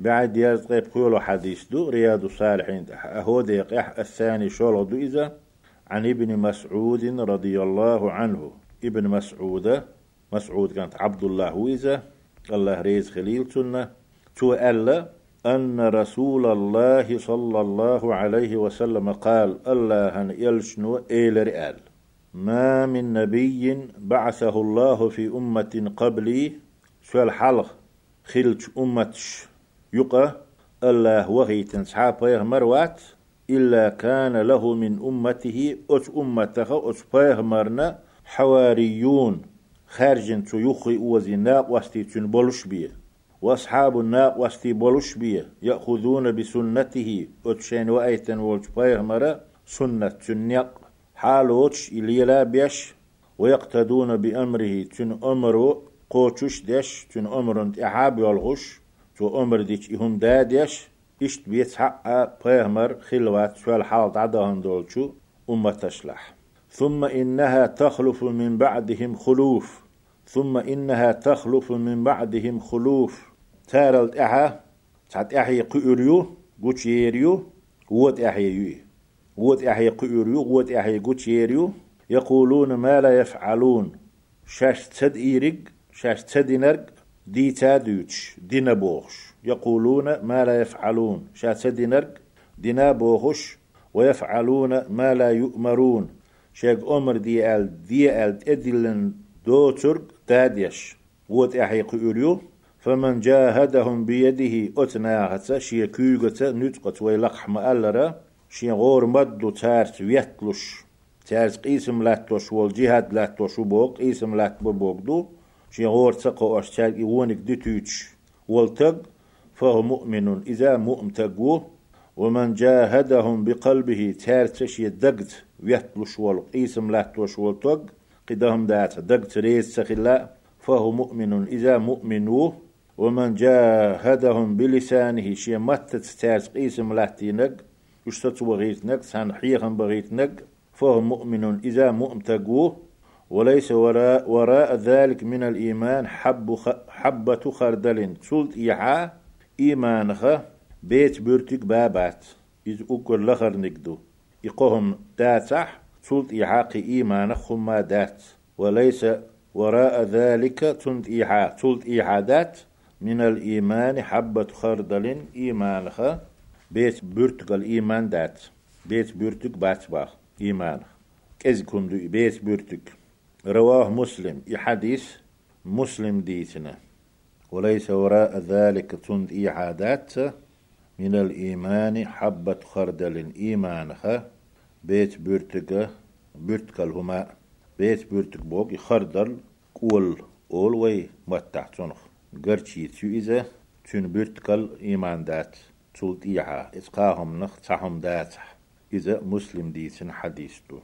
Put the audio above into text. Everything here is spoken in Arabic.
بعد يزقيب قولوا حديث دو رياض الصالحين أهو ديقح الثاني شولو دو إذا عن ابن مسعود رضي الله عنه. ابن مسعود مسعود كانت عبد الله ويزا الله ريز خليل سنة. تو ألا؟ أن رسول الله صلى الله عليه وسلم قال الله أن يلشنو إيل رئال. ما من نبي بعثه الله في أمة قبلي شو الحلق؟ خلت أمتش. يقى الله وغي تنسحاب مروات إلا كان له من أمته أت أمته أت مرنا حواريون خارجن تو يخي أوزي ناق واستي تن بولش بيه. وأصحاب الناق واستي بولش بيه. يأخذون بسنته أتشين وأيتن والج مرة سنة تنيق حالوتش إليلا بيش ويقتدون بأمره تن أمرو قوتش ديش تن أمرن إحاب يلغش تو أمر ديش إهم داديش إشت بيت حقا بيهمر خلوات شو الحال عدهن دولشو أمة تشلح ثم إنها تخلف من بعدهم خلوف. ثم إنها تخلف من بعدهم خلوف. تارلت إحا تعت إحي قيريو قوش يريو ووت إحي ووت إحي قيريو ووت إحي قوش يريو يقولون ما لا يفعلون شاش تد إيرق شاش تد نرق دي تادوش دينا بوخش يقولون ما لا يفعلون. شاش تد نرق دينا بوخش ويفعلون ما لا يؤمرون. شاك أمر دي آل دي آل إدلن دو ترق تاديش. ووت إحي قيريو فمن جاهدهم بيده أتناهتا شي كيغتا نتقت ويلقح مألرا شي غور مدو تارت ويتلش تارت قيسم لاتلش والجهاد لاتلش وبوق قيسم لات بوق شي غور تقو أشتاق إيوانك دتوش والتق فهو مؤمن. إذا مؤمن تقوه ومن جاهدهم بقلبه تارتش يدقت ويتلش والقيسم لاتلش والتق قدهم دات دقت ريس سخلا فهو مؤمن. إذا مؤمنوه ومن جاهدهم بلسانه شي متت تاس قيسم لاتينك يشتت بغيتنك سان حيخا بغيتنك فهو مؤمن. إذا مؤمتقوه وليس وراء, وراء ذلك من الإيمان حب حبة خردل سلط إيحا إيمانخ بيت بيرتك بابات. إذ أكل لخر نقدو إقوهم داتح سلط إيحاق إيمانخ ما دات. وليس وراء ذلك تنت إيحا سلط إيحادات من الإيمان حبة خردل إيمانخ بيت بيرتق الإيمان دات. بيت بيرتق باتباخ. إيمان كز كندو بيت بيرتق رواه مسلم. حديث مسلم ديتنا. وليس وراء ذلك تند إيعادات من الإيمان. حبة خردل إيمانخ بيت بيرتق بيرتق هما. بيت بيرتق بوك خردل قول أول وي متع تنخ قرشي تشو إذا تون بيرتكال إيمان دات. تولت إيحا إسقاهم نخ تحم دات. إذا مسلم ديتن حديث دو.